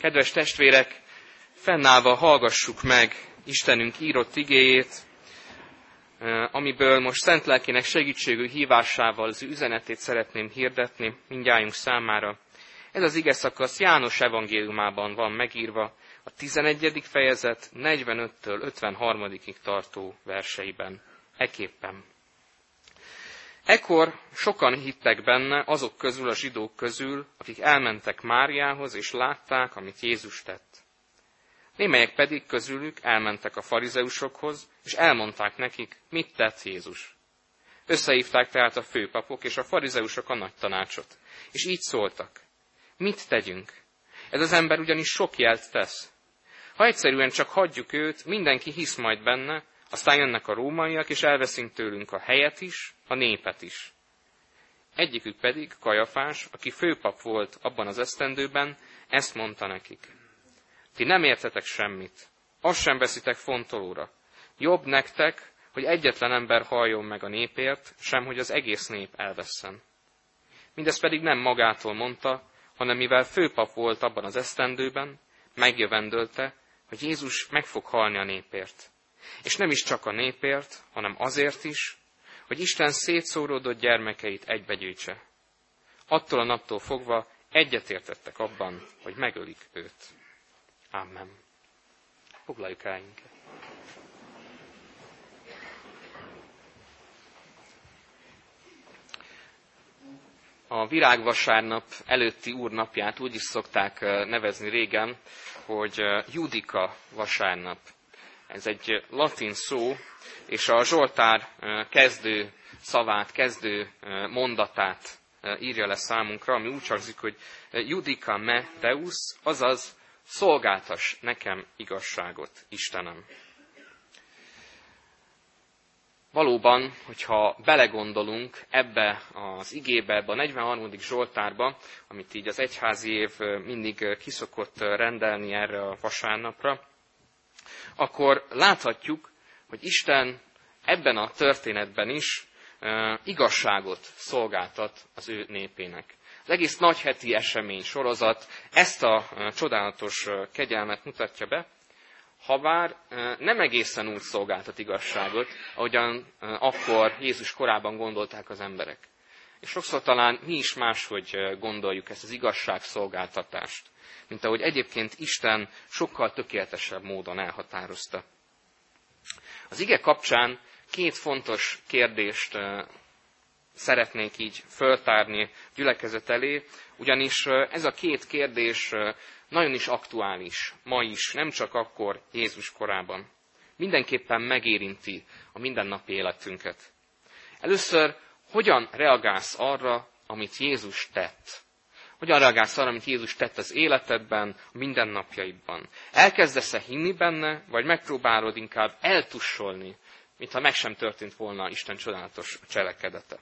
Kedves testvérek, fennállva hallgassuk meg Istenünk írott igéjét, eh, amiből most szent lelkének segítségű hívásával az üzenetét szeretném hirdetni mindjájunk számára. Ez az ige szakasz János evangéliumában van megírva, a 11. fejezet 45-től 53-ig tartó verseiben. Eképpen. Ekkor sokan hittek benne azok közül a zsidók közül, akik elmentek Máriához és látták, amit Jézus tett. Némelyek pedig közülük elmentek a farizeusokhoz, és elmondták nekik, mit tett Jézus. Összehívták tehát a főpapok és a farizeusok a nagy tanácsot, és így szóltak. Mit tegyünk? Ez az ember ugyanis sok jelt tesz. Ha egyszerűen csak hagyjuk őt, mindenki hisz majd benne, aztán jönnek a rómaiak, és elveszünk tőlünk a helyet is, a népet is. Egyikük pedig, Kajafás, aki főpap volt abban az esztendőben, ezt mondta nekik. Ti nem értetek semmit, azt sem veszitek fontolóra. Jobb nektek, hogy egyetlen ember halljon meg a népért, sem hogy az egész nép elvesszen. Mindez pedig nem magától mondta, hanem mivel főpap volt abban az esztendőben, megjövendölte, hogy Jézus meg fog halni a népért. És nem is csak a népért, hanem azért is, hogy Isten szétszóródott gyermekeit egybegyűjtse. Attól a naptól fogva egyetértettek abban, hogy megölik őt. Amen. Foglaljuk el A virágvasárnap előtti úrnapját úgy is szokták nevezni régen, hogy Judika vasárnap. Ez egy latin szó, és a Zsoltár kezdő szavát, kezdő mondatát írja le számunkra, ami úgy hangzik, hogy Judika me Deus, azaz szolgáltas nekem igazságot, Istenem. Valóban, hogyha belegondolunk ebbe az igébe, ebbe a 43. Zsoltárba, amit így az egyházi év mindig kiszokott rendelni erre a vasárnapra, akkor láthatjuk, hogy Isten ebben a történetben is igazságot szolgáltat az ő népének. Az egész nagyheti esemény sorozat ezt a csodálatos kegyelmet mutatja be, habár nem egészen úgy szolgáltat igazságot, ahogyan akkor Jézus korában gondolták az emberek. És sokszor talán mi is máshogy gondoljuk ezt az igazságszolgáltatást, mint ahogy egyébként Isten sokkal tökéletesebb módon elhatározta. Az ige kapcsán két fontos kérdést szeretnék így föltárni gyülekezet elé, ugyanis ez a két kérdés nagyon is aktuális, ma is, nem csak akkor Jézus korában. Mindenképpen megérinti a mindennapi életünket. Először, hogyan reagálsz arra, amit Jézus tett? Hogyan reagálsz arra, amit Jézus tett az életedben, a mindennapjaidban? Elkezdesz-e hinni benne, vagy megpróbálod inkább eltussolni, mintha meg sem történt volna Isten csodálatos cselekedete?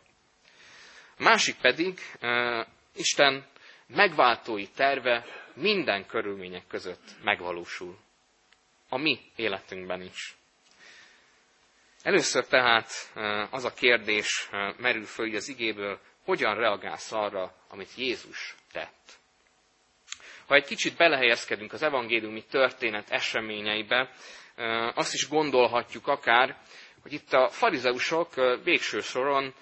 A másik pedig, uh, Isten megváltói terve minden körülmények között megvalósul. A mi életünkben is. Először tehát az a kérdés merül föl az igéből, hogyan reagálsz arra, amit Jézus tett. Ha egy kicsit belehelyezkedünk az evangéliumi történet eseményeibe, azt is gondolhatjuk akár, hogy itt a farizeusok végső soron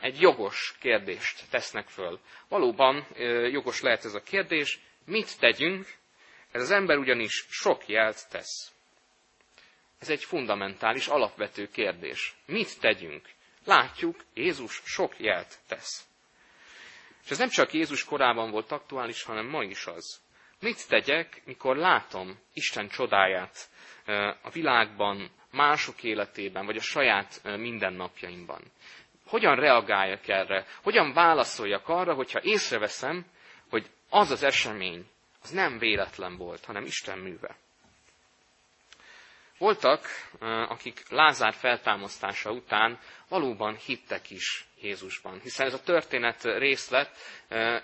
egy jogos kérdést tesznek föl. Valóban jogos lehet ez a kérdés, mit tegyünk, ez az ember ugyanis sok jelt tesz. Ez egy fundamentális, alapvető kérdés. Mit tegyünk? Látjuk, Jézus sok jelt tesz. És ez nem csak Jézus korában volt aktuális, hanem ma is az. Mit tegyek, mikor látom Isten csodáját a világban, mások életében, vagy a saját mindennapjaimban? Hogyan reagáljak erre? Hogyan válaszoljak arra, hogyha észreveszem, hogy az az esemény, az nem véletlen volt, hanem Isten műve. Voltak, akik Lázár feltámasztása után valóban hittek is Jézusban, hiszen ez a történet részlet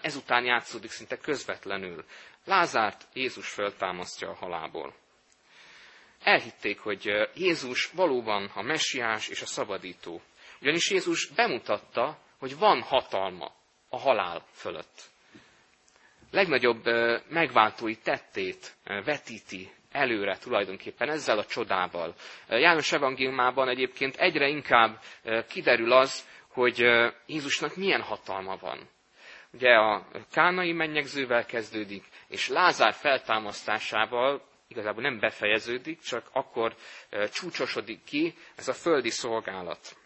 ezután játszódik szinte közvetlenül. Lázárt Jézus feltámasztja a halából. Elhitték, hogy Jézus valóban a messiás és a szabadító. Ugyanis Jézus bemutatta, hogy van hatalma a halál fölött. legnagyobb megváltói tettét vetíti előre tulajdonképpen ezzel a csodával. János evangéliumában egyébként egyre inkább kiderül az, hogy Jézusnak milyen hatalma van. Ugye a kánai mennyegzővel kezdődik, és Lázár feltámasztásával igazából nem befejeződik, csak akkor csúcsosodik ki ez a földi szolgálat.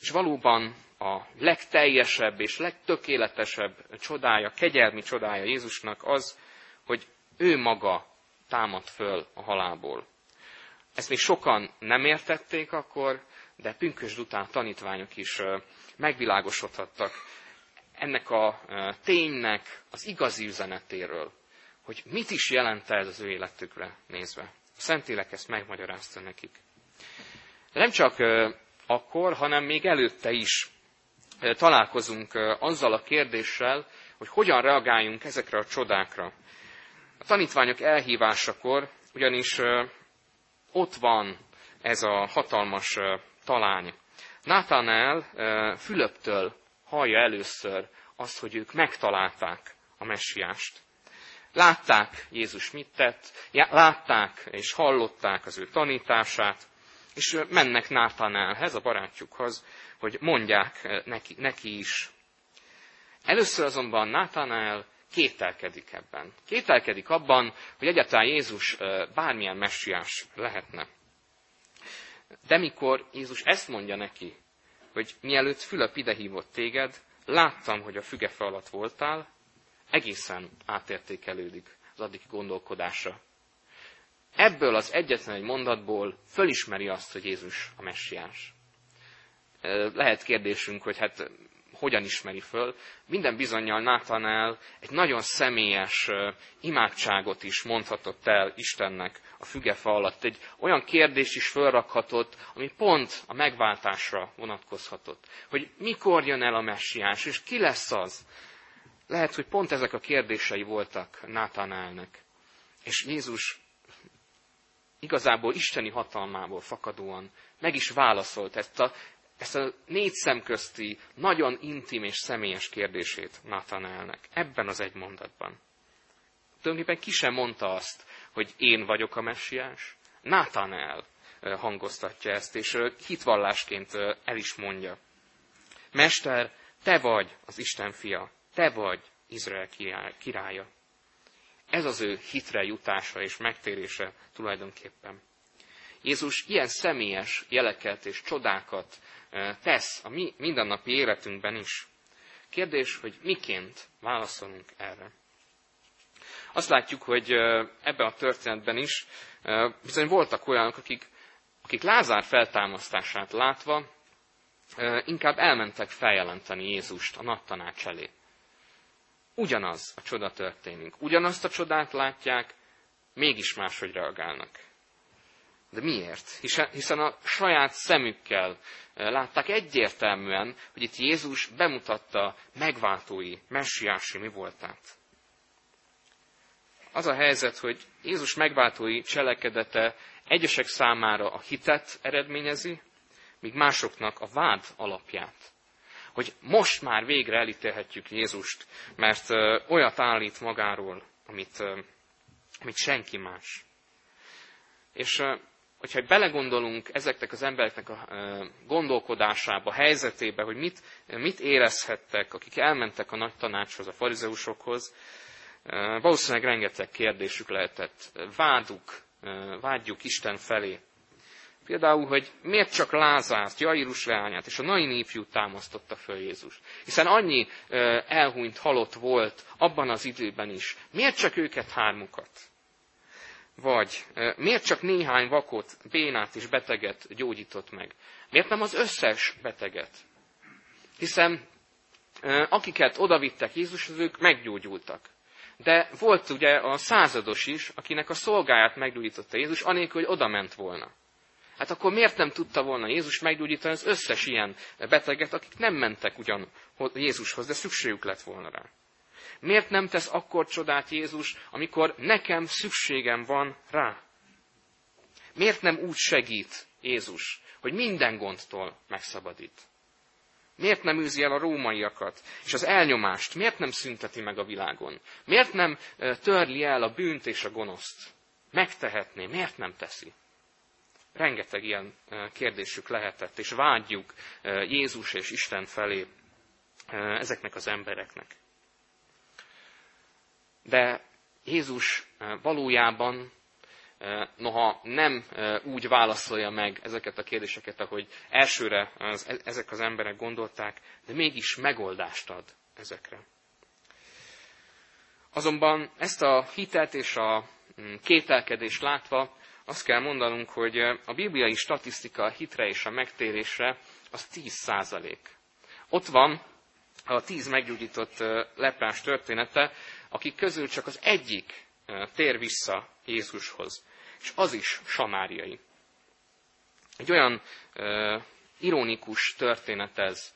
És valóban a legteljesebb és legtökéletesebb csodája, kegyelmi csodája Jézusnak az, hogy ő maga támad föl a halálból. Ezt még sokan nem értették akkor, de pünkösd után tanítványok is megvilágosodhattak ennek a ténynek az igazi üzenetéről, hogy mit is jelent ez az ő életükre nézve. A Szentlélek ezt megmagyarázta nekik. De nem csak akkor, hanem még előtte is találkozunk azzal a kérdéssel, hogy hogyan reagáljunk ezekre a csodákra. A tanítványok elhívásakor ugyanis ott van ez a hatalmas talány. Nátánál Fülöptől hallja először azt, hogy ők megtalálták a messiást. Látták Jézus mit tett, látták és hallották az ő tanítását, és mennek Nátánálhez, a barátjukhoz, hogy mondják neki, neki is. Először azonban Nátánál kételkedik ebben. Kételkedik abban, hogy egyáltalán Jézus bármilyen messiás lehetne. De mikor Jézus ezt mondja neki, hogy mielőtt Fülöp idehívott téged, láttam, hogy a fügefe alatt voltál, egészen átértékelődik az addig gondolkodása. Ebből az egyetlen egy mondatból fölismeri azt, hogy Jézus a messiás. Lehet kérdésünk, hogy hát hogyan ismeri föl. Minden bizonyal Nátanál egy nagyon személyes imádságot is mondhatott el Istennek a fügefa alatt. Egy olyan kérdés is fölrakhatott, ami pont a megváltásra vonatkozhatott. Hogy mikor jön el a messiás, és ki lesz az? Lehet, hogy pont ezek a kérdései voltak Nátanálnek. És Jézus igazából isteni hatalmából fakadóan meg is válaszolt ezt a ezt a négy szem közti, nagyon intim és személyes kérdését Nathanaelnek. Ebben az egy mondatban. Tulajdonképpen ki sem mondta azt, hogy én vagyok a messiás. Nathanael hangoztatja ezt, és hitvallásként el is mondja. Mester, te vagy az Isten fia, te vagy Izrael királya. Ez az ő hitre jutása és megtérése tulajdonképpen. Jézus ilyen személyes jeleket és csodákat tesz a mi mindennapi életünkben is. Kérdés, hogy miként válaszolunk erre. Azt látjuk, hogy ebben a történetben is bizony voltak olyanok, akik, akik Lázár feltámasztását látva inkább elmentek feljelenteni Jézust a nagy tanács elé. Ugyanaz a csoda történik. Ugyanazt a csodát látják, mégis máshogy reagálnak. De miért? Hiszen a saját szemükkel eh, látták egyértelműen, hogy itt Jézus bemutatta megváltói, messiási mi voltát. Az a helyzet, hogy Jézus megváltói cselekedete egyesek számára a hitet eredményezi, míg másoknak a vád alapját. Hogy most már végre elítélhetjük Jézust, mert eh, olyat állít magáról, amit, eh, amit senki más. És hogyha belegondolunk ezeknek az embereknek a gondolkodásába, helyzetébe, hogy mit, mit érezhettek, akik elmentek a nagy tanácshoz, a farizeusokhoz, valószínűleg rengeteg kérdésük lehetett. Váduk, vágyjuk Isten felé. Például, hogy miért csak Lázárt, Jairus leányát és a nai ifjút támasztotta föl Jézus. Hiszen annyi elhunyt halott volt abban az időben is. Miért csak őket hármukat? Vagy miért csak néhány vakot, bénát és beteget gyógyított meg? Miért nem az összes beteget? Hiszen akiket odavittek Jézushoz, ők meggyógyultak. De volt ugye a százados is, akinek a szolgáját meggyógyította Jézus, anélkül, hogy odament volna. Hát akkor miért nem tudta volna Jézus meggyógyítani az összes ilyen beteget, akik nem mentek ugyan Jézushoz, de szükségük lett volna rá? Miért nem tesz akkor csodát Jézus, amikor nekem szükségem van rá? Miért nem úgy segít Jézus, hogy minden gondtól megszabadít? Miért nem űzi el a rómaiakat? És az elnyomást miért nem szünteti meg a világon? Miért nem törli el a bűnt és a gonoszt? Megtehetné, miért nem teszi? Rengeteg ilyen kérdésük lehetett, és vágyjuk Jézus és Isten felé ezeknek az embereknek. De Jézus valójában noha nem úgy válaszolja meg ezeket a kérdéseket, ahogy elsőre az, e, ezek az emberek gondolták, de mégis megoldást ad ezekre. Azonban ezt a hitet és a mm, kételkedést látva azt kell mondanunk, hogy a bibliai statisztika a hitre és a megtérésre az 10 százalék. Ott van a tíz meggyógyított leprás története, akik közül csak az egyik tér vissza Jézushoz és az is samáriai. Egy olyan uh, ironikus történet ez,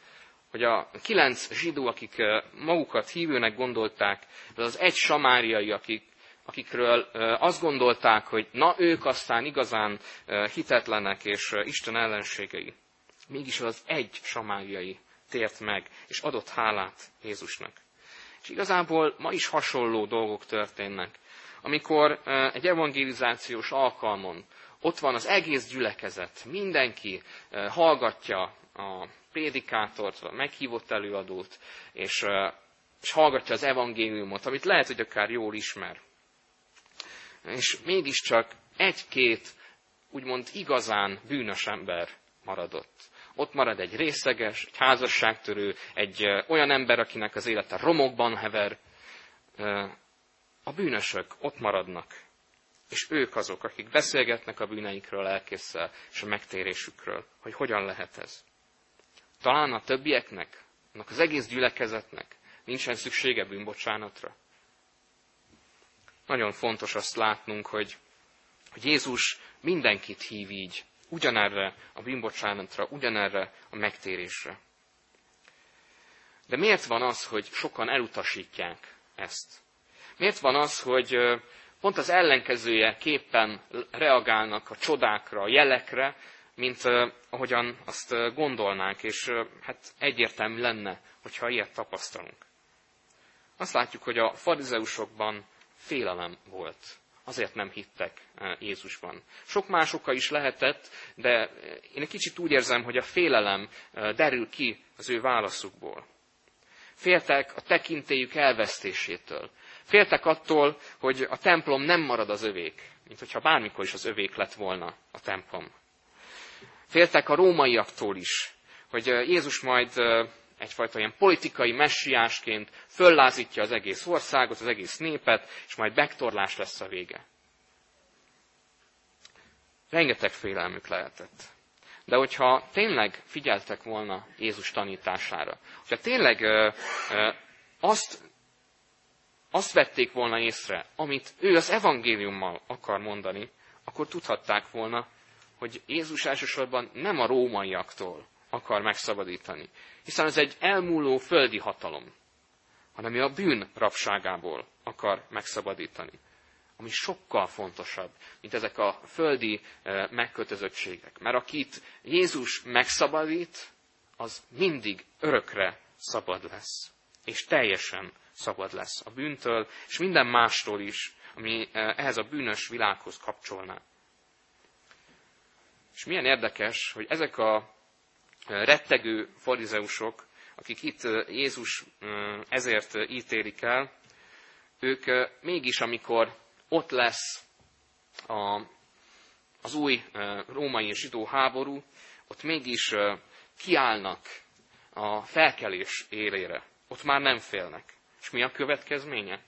hogy a kilenc zsidó, akik magukat hívőnek gondolták, de az egy samáriai, akik, akikről azt gondolták, hogy na ők aztán igazán hitetlenek és Isten ellenségei. Mégis az egy samáriai tért meg, és adott hálát Jézusnak. És igazából ma is hasonló dolgok történnek amikor egy evangelizációs alkalmon ott van az egész gyülekezet, mindenki hallgatja a prédikátort, a meghívott előadót, és, és hallgatja az evangéliumot, amit lehet, hogy akár jól ismer. És mégiscsak egy-két, úgymond igazán bűnös ember maradott. Ott marad egy részeges, egy házasságtörő, egy olyan ember, akinek az élete romokban hever, a bűnösök ott maradnak, és ők azok, akik beszélgetnek a bűneikről elkészsel, és a megtérésükről, hogy hogyan lehet ez. Talán a többieknek, annak az egész gyülekezetnek nincsen szüksége bűnbocsánatra. Nagyon fontos azt látnunk, hogy, hogy Jézus mindenkit hív így, ugyanerre a bűnbocsánatra, ugyanerre a megtérésre. De miért van az, hogy sokan elutasítják ezt? Miért van az, hogy pont az ellenkezője képpen reagálnak a csodákra, a jelekre, mint ahogyan azt gondolnánk, és hát egyértelmű lenne, hogyha ilyet tapasztalunk. Azt látjuk, hogy a farizeusokban félelem volt. Azért nem hittek Jézusban. Sok más oka is lehetett, de én egy kicsit úgy érzem, hogy a félelem derül ki az ő válaszukból. Féltek a tekintélyük elvesztésétől. Féltek attól, hogy a templom nem marad az övék, mint hogyha bármikor is az övék lett volna a templom. Féltek a rómaiaktól is, hogy Jézus majd egyfajta ilyen politikai messiásként föllázítja az egész országot, az egész népet, és majd megtorlás lesz a vége. Rengeteg félelmük lehetett. De hogyha tényleg figyeltek volna Jézus tanítására, hogyha tényleg ö, ö, azt azt vették volna észre, amit ő az evangéliummal akar mondani, akkor tudhatták volna, hogy Jézus elsősorban nem a rómaiaktól akar megszabadítani, hiszen ez egy elmúló földi hatalom, hanem a bűn rabságából akar megszabadítani, ami sokkal fontosabb, mint ezek a földi eh, megkötözöttségek. Mert akit Jézus megszabadít, az mindig örökre szabad lesz, és teljesen szabad lesz a bűntől, és minden mástól is, ami eh, ehhez a bűnös világhoz kapcsolná. És milyen érdekes, hogy ezek a rettegő farizeusok, akik itt Jézus ezért ítélik el, ők mégis, amikor ott lesz a, az új római és zsidó háború, ott mégis kiállnak a felkelés élére. Ott már nem félnek. És mi a következménye?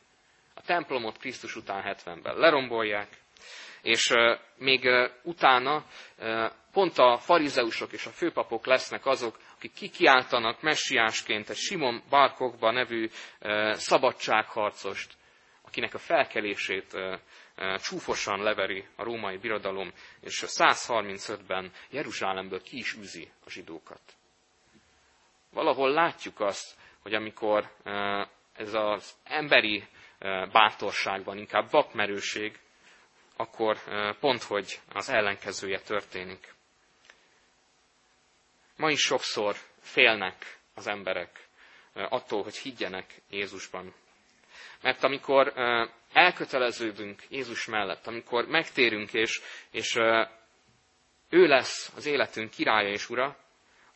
A templomot Krisztus után 70-ben lerombolják, és még utána pont a farizeusok és a főpapok lesznek azok, akik kikiáltanak messiásként egy Simon Barkokba nevű szabadságharcost, akinek a felkelését csúfosan leveri a római birodalom, és 135-ben Jeruzsálemből ki is üzi a zsidókat. Valahol látjuk azt, hogy amikor ez az emberi bátorságban, inkább vakmerőség, akkor pont, hogy az ellenkezője történik. Ma is sokszor félnek az emberek attól, hogy higgyenek Jézusban. Mert amikor elköteleződünk Jézus mellett, amikor megtérünk, és, és ő lesz az életünk királya és ura,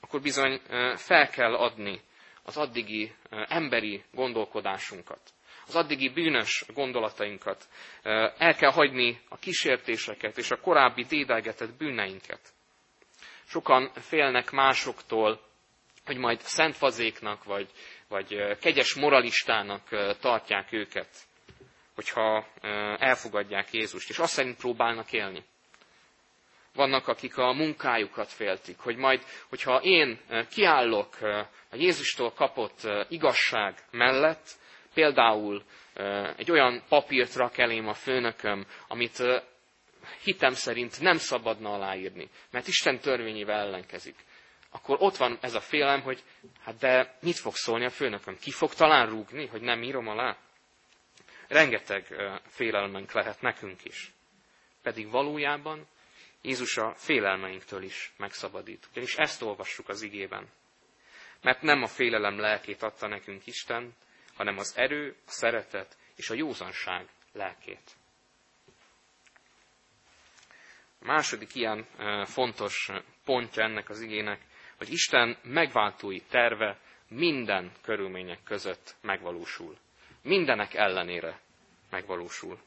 akkor bizony fel kell adni az addigi emberi gondolkodásunkat, az addigi bűnös gondolatainkat. El kell hagyni a kísértéseket és a korábbi dédelgetett bűneinket. Sokan félnek másoktól, hogy majd szentfazéknak, vagy, vagy kegyes moralistának tartják őket, hogyha elfogadják Jézust, és azt szerint próbálnak élni. Vannak, akik a munkájukat féltik, hogy majd, hogyha én kiállok a Jézustól kapott igazság mellett, például egy olyan papírt rak elém a főnököm, amit hitem szerint nem szabadna aláírni, mert Isten törvényével ellenkezik. Akkor ott van ez a félem, hogy hát de mit fog szólni a főnököm? Ki fog talán rúgni, hogy nem írom alá? Rengeteg félelmenk lehet nekünk is. Pedig valójában Jézus a félelmeinktől is megszabadít. Ugyanis ezt olvassuk az igében. Mert nem a félelem lelkét adta nekünk Isten, hanem az erő, a szeretet és a józanság lelkét. A második ilyen fontos pontja ennek az igének, hogy Isten megváltói terve minden körülmények között megvalósul. Mindenek ellenére megvalósul.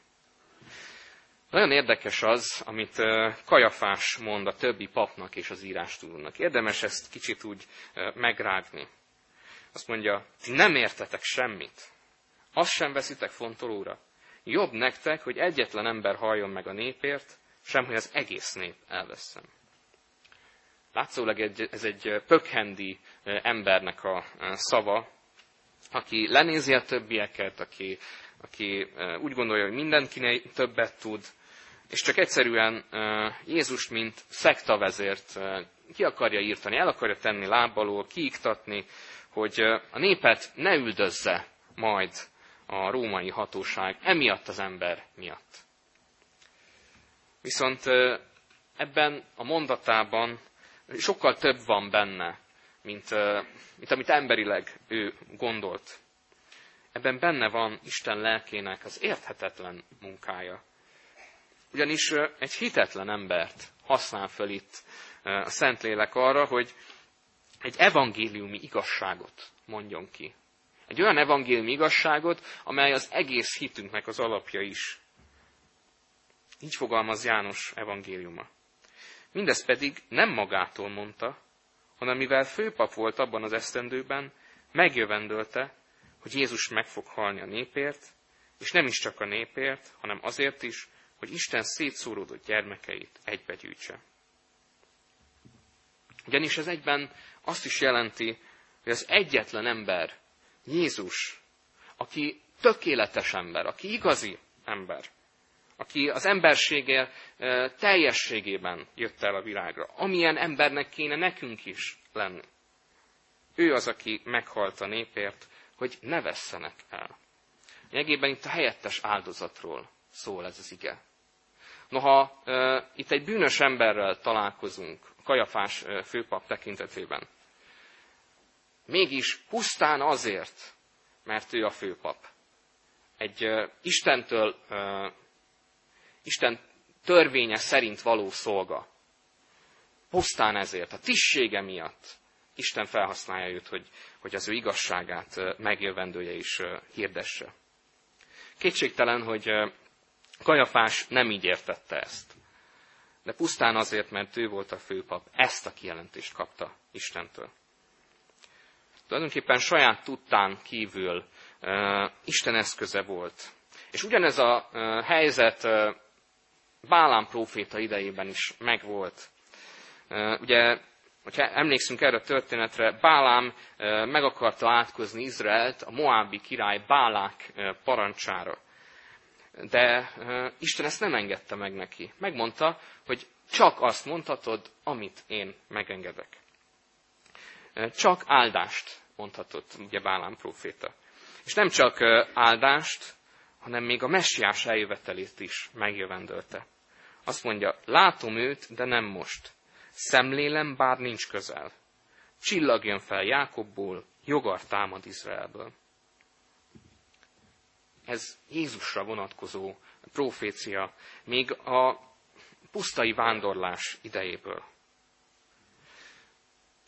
Nagyon érdekes az, amit Kajafás mond a többi papnak és az írástudónak. Érdemes ezt kicsit úgy megrágni. Azt mondja, ti nem értetek semmit. Azt sem veszitek fontolóra. Jobb nektek, hogy egyetlen ember halljon meg a népért, sem hogy az egész nép elveszem. Látszólag ez egy pökhendi embernek a szava, aki lenézi a többieket, aki, aki úgy gondolja, hogy mindenki többet tud, és csak egyszerűen Jézust, mint szektavezért ki akarja írtani, el akarja tenni lábbalól, kiiktatni, hogy a népet ne üldözze majd a római hatóság emiatt az ember miatt. Viszont ebben a mondatában sokkal több van benne, mint, mint amit emberileg ő gondolt. Ebben benne van Isten lelkének az érthetetlen munkája. Ugyanis egy hitetlen embert használ föl itt a Szentlélek arra, hogy egy evangéliumi igazságot mondjon ki. Egy olyan evangéliumi igazságot, amely az egész hitünknek az alapja is. Így fogalmaz János evangéliuma. Mindez pedig nem magától mondta, hanem mivel főpap volt abban az esztendőben, megjövendölte, hogy Jézus meg fog halni a népért, és nem is csak a népért, hanem azért is, hogy Isten szétszóródott gyermekeit egybegyűjtse. Ugyanis ez egyben azt is jelenti, hogy az egyetlen ember, Jézus, aki tökéletes ember, aki igazi ember, aki az embersége teljességében jött el a világra, amilyen embernek kéne nekünk is lenni. Ő az, aki meghalt a népért, hogy ne vesszenek el. Nyegében itt a helyettes áldozatról szól ez az ige. Noha itt egy bűnös emberrel találkozunk, Kajafás főpap tekintetében, mégis pusztán azért, mert ő a főpap. Egy Istentől Isten törvénye szerint való szolga. Pusztán ezért, a tisztsége miatt Isten felhasználja őt, hogy, hogy az ő igazságát megjövendője is hirdesse. Kétségtelen, hogy Kajafás nem így értette ezt. De pusztán azért, mert ő volt a főpap, ezt a kijelentést kapta Istentől. Tulajdonképpen saját tudtán kívül uh, Isten eszköze volt. És ugyanez a uh, helyzet uh, Bálám próféta idejében is megvolt. Ugye, hogyha emlékszünk erre a történetre, Bálám meg akarta átkozni Izraelt a Moábi király Bálák parancsára. De Isten ezt nem engedte meg neki. Megmondta, hogy csak azt mondhatod, amit én megengedek. Csak áldást mondhatott ugye Bálám próféta. És nem csak áldást, hanem még a messiás eljövetelét is megjövendölte. Azt mondja, látom őt, de nem most. Szemlélem, bár nincs közel. csillag jön fel Jákobból, jogar támad Izraelből. Ez Jézusra vonatkozó profécia, még a pusztai vándorlás idejéből.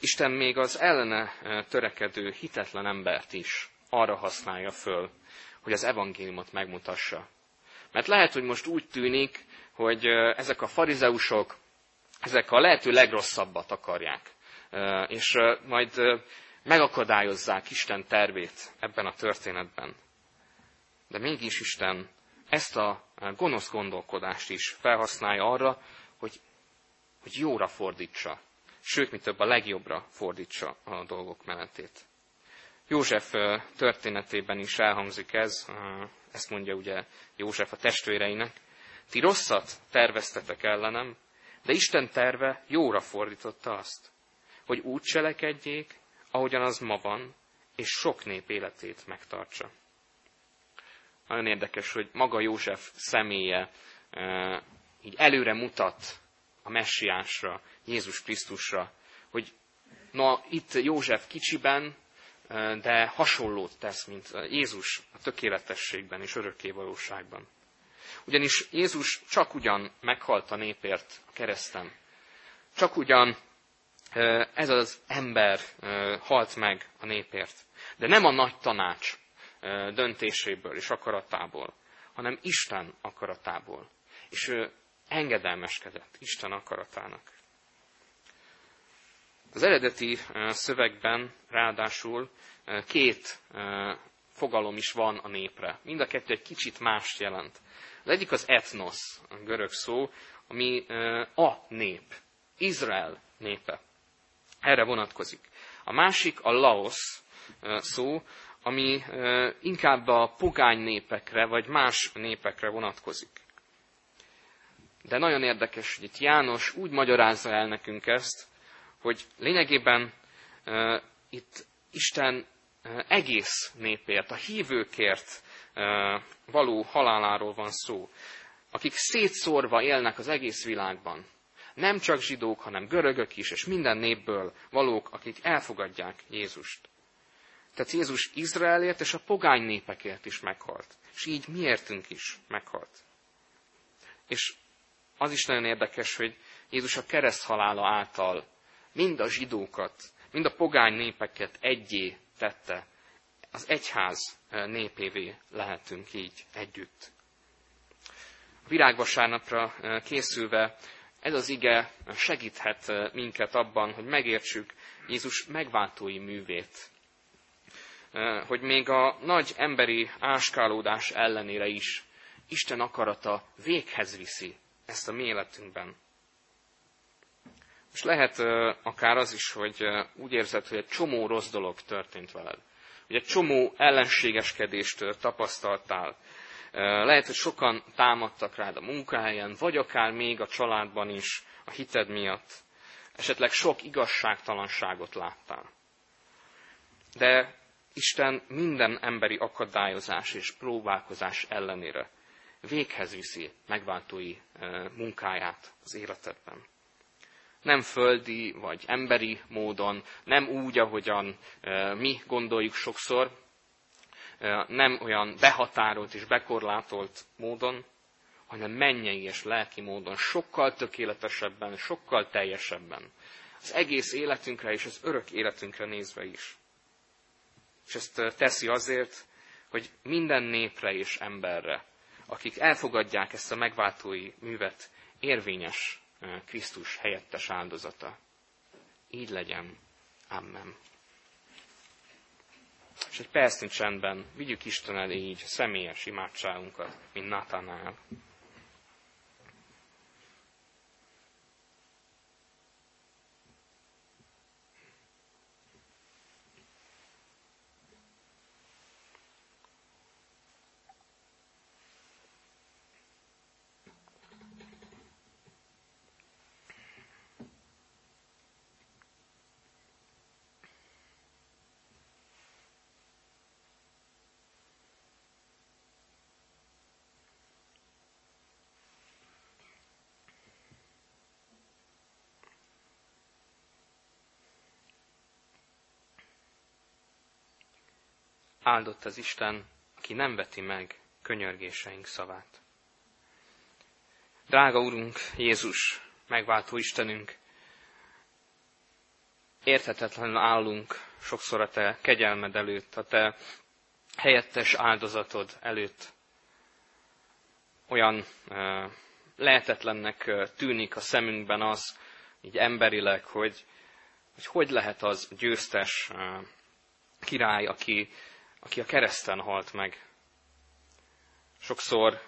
Isten még az ellene törekedő hitetlen embert is arra használja föl, hogy az evangéliumot megmutassa. Mert lehet, hogy most úgy tűnik, hogy ezek a farizeusok, ezek a lehető legrosszabbat akarják, és majd megakadályozzák Isten tervét ebben a történetben. De mégis Isten ezt a gonosz gondolkodást is felhasználja arra, hogy, hogy jóra fordítsa, sőt, mi több a legjobbra fordítsa a dolgok menetét. József történetében is elhangzik ez, ezt mondja ugye József a testvéreinek. Ti rosszat terveztetek ellenem, de Isten terve jóra fordította azt, hogy úgy cselekedjék, ahogyan az ma van, és sok nép életét megtartsa. Nagyon érdekes, hogy maga József személye így előre mutat a messiásra, Jézus Krisztusra, hogy na itt József kicsiben, de hasonlót tesz, mint Jézus a tökéletességben és örökkévalóságban. Ugyanis Jézus csak ugyan meghalt a népért a kereszten. Csak ugyan ez az ember halt meg a népért. De nem a nagy tanács döntéséből és akaratából, hanem Isten akaratából. És ő engedelmeskedett Isten akaratának. Az eredeti szövegben ráadásul két fogalom is van a népre. Mind a kettő egy kicsit mást jelent. Az egyik az etnos, a görög szó, ami a nép, Izrael népe. Erre vonatkozik. A másik a laos szó, ami inkább a pogány népekre, vagy más népekre vonatkozik. De nagyon érdekes, hogy itt János úgy magyarázza el nekünk ezt, hogy lényegében itt Isten egész népért, a hívőkért való haláláról van szó, akik szétszórva élnek az egész világban. Nem csak zsidók, hanem görögök is, és minden népből valók, akik elfogadják Jézust. Tehát Jézus Izraelért és a pogány népekért is meghalt. És így miértünk is meghalt. És az is nagyon érdekes, hogy Jézus a kereszt halála által mind a zsidókat, mind a pogány népeket egyé tette. Az egyház népévé lehetünk így együtt. A virágvasárnapra készülve ez az ige segíthet minket abban, hogy megértsük Jézus megváltói művét. Hogy még a nagy emberi áskálódás ellenére is Isten akarata véghez viszi ezt a mi életünkben. És lehet akár az is, hogy úgy érzed, hogy egy csomó rossz dolog történt veled. Hogy egy csomó ellenségeskedést tapasztaltál. Lehet, hogy sokan támadtak rád a munkahelyen, vagy akár még a családban is a hited miatt. Esetleg sok igazságtalanságot láttál. De Isten minden emberi akadályozás és próbálkozás ellenére véghez viszi megváltói munkáját az életedben nem földi vagy emberi módon, nem úgy, ahogyan mi gondoljuk sokszor, nem olyan behatárolt és bekorlátolt módon, hanem mennyei és lelki módon, sokkal tökéletesebben, sokkal teljesebben. Az egész életünkre és az örök életünkre nézve is. És ezt teszi azért, hogy minden népre és emberre, akik elfogadják ezt a megváltói művet, érvényes Krisztus helyettes áldozata. Így legyen. Amen. És egy percnyi csendben vigyük Isten elé így személyes imádságunkat, mint Natanál. Áldott az Isten, aki nem veti meg könyörgéseink szavát. Drága Urunk, Jézus, megváltó Istenünk, érthetetlenül állunk sokszor a Te kegyelmed előtt, a Te helyettes áldozatod előtt. Olyan lehetetlennek tűnik a szemünkben az, így emberileg, hogy hogy, hogy lehet az győztes király, aki, aki a kereszten halt meg. Sokszor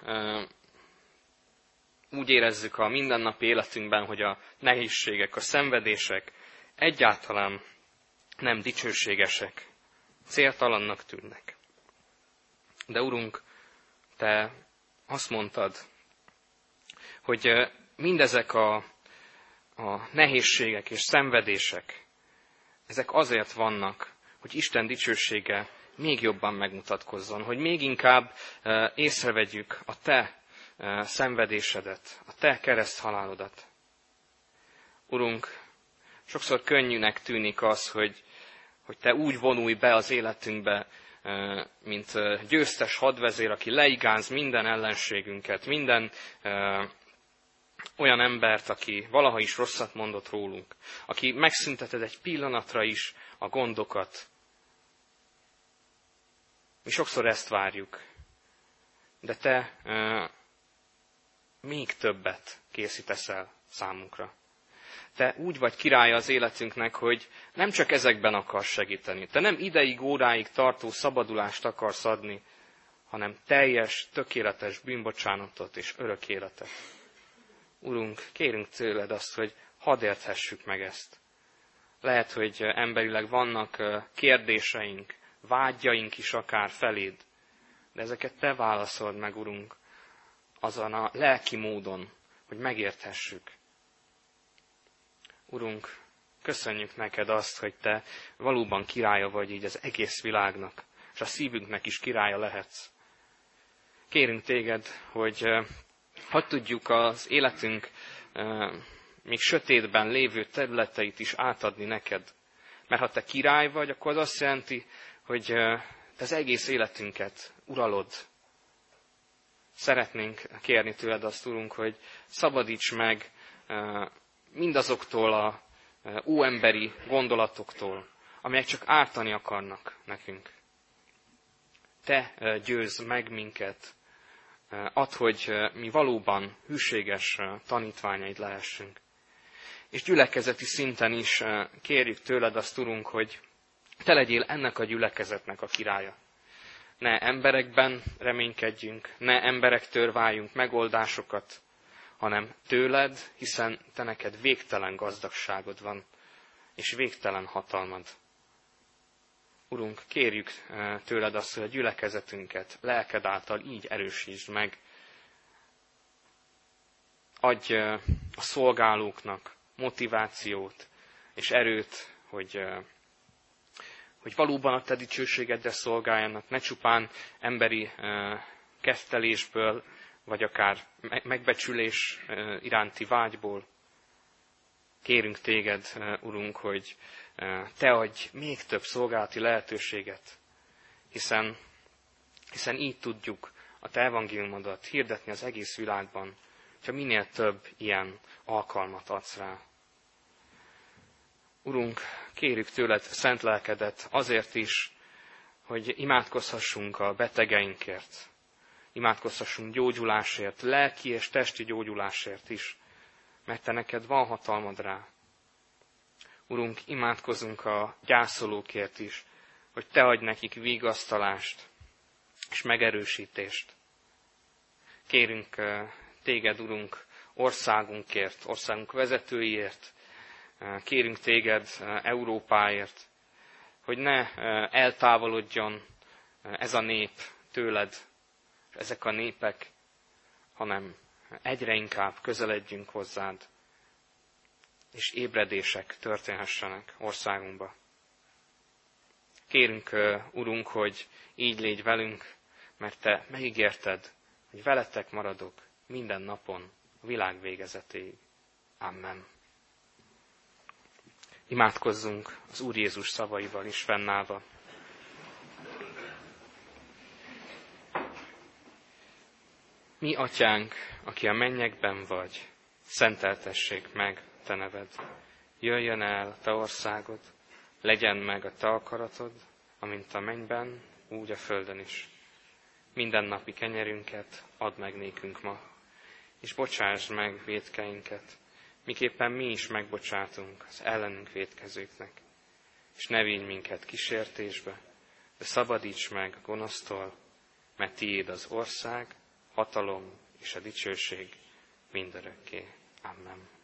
úgy érezzük a mindennapi életünkben, hogy a nehézségek, a szenvedések egyáltalán nem dicsőségesek, céltalannak tűnnek. De Urunk, Te azt mondtad, hogy mindezek a, a nehézségek és szenvedések, ezek azért vannak, hogy Isten dicsősége még jobban megmutatkozzon, hogy még inkább észrevegyük a Te szenvedésedet, a Te kereszthalálodat. Urunk, sokszor könnyűnek tűnik az, hogy, hogy Te úgy vonulj be az életünkbe, mint győztes hadvezér, aki leigáz minden ellenségünket, minden olyan embert, aki valaha is rosszat mondott rólunk, aki megszünteted egy pillanatra is a gondokat. Mi sokszor ezt várjuk, de te e, még többet készítesz el számunkra. Te úgy vagy királya az életünknek, hogy nem csak ezekben akarsz segíteni. Te nem ideig, óráig tartó szabadulást akarsz adni, hanem teljes, tökéletes bűnbocsánatot és örök életet. Urunk, kérünk tőled azt, hogy hadd érthessük meg ezt. Lehet, hogy emberileg vannak kérdéseink, vágyaink is akár feléd, de ezeket te válaszold meg, Urunk, azon a lelki módon, hogy megérthessük. Urunk, köszönjük neked azt, hogy te valóban királya vagy így az egész világnak, és a szívünknek is királya lehetsz. Kérünk téged, hogy hogy tudjuk az életünk még sötétben lévő területeit is átadni neked. Mert ha te király vagy, akkor az azt jelenti, hogy te az egész életünket uralod. Szeretnénk kérni tőled azt, Urunk, hogy szabadíts meg mindazoktól a óemberi gondolatoktól, amelyek csak ártani akarnak nekünk. Te győz meg minket ad, hogy mi valóban hűséges tanítványaid lehessünk. És gyülekezeti szinten is kérjük tőled azt, Urunk, hogy te legyél ennek a gyülekezetnek a királya. Ne emberekben reménykedjünk, ne emberektől váljunk megoldásokat, hanem tőled, hiszen te neked végtelen gazdagságod van, és végtelen hatalmad. Urunk, kérjük eh, tőled azt, hogy a gyülekezetünket lelked által így erősítsd meg. Adj eh, a szolgálóknak motivációt és erőt, hogy, eh, hogy valóban a te dicsőségeddel szolgáljanak, ne csupán emberi kesztelésből, vagy akár megbecsülés iránti vágyból. Kérünk téged, Urunk, hogy te adj még több szolgálati lehetőséget, hiszen, hiszen így tudjuk a te evangéliumodat hirdetni az egész világban, hogyha minél több ilyen alkalmat adsz rá. Urunk, kérjük tőled szent lelkedet azért is, hogy imádkozhassunk a betegeinkért, imádkozhassunk gyógyulásért, lelki és testi gyógyulásért is, mert te neked van hatalmad rá. Urunk, imádkozunk a gyászolókért is, hogy Te adj nekik vigasztalást és megerősítést. Kérünk Téged, Urunk, országunkért, országunk vezetőiért, kérünk Téged Európáért, hogy ne eltávolodjon ez a nép tőled, ezek a népek, hanem egyre inkább közeledjünk hozzád és ébredések történhessenek országunkba. Kérünk, Urunk, hogy így légy velünk, mert Te megígérted, hogy veletek maradok minden napon a világ végezetéig. Amen. Imádkozzunk az Úr Jézus szavaival is fennállva. Mi, atyánk, aki a mennyekben vagy, szenteltessék meg te neved. Jöjjön el te országod, legyen meg a te akaratod, amint a mennyben, úgy a földön is. Minden napi kenyerünket add meg nékünk ma, és bocsásd meg védkeinket, miképpen mi is megbocsátunk az ellenünk védkezőknek. És ne vigy minket kísértésbe, de szabadíts meg a gonosztól, mert tiéd az ország, hatalom és a dicsőség mindörökké. Amen.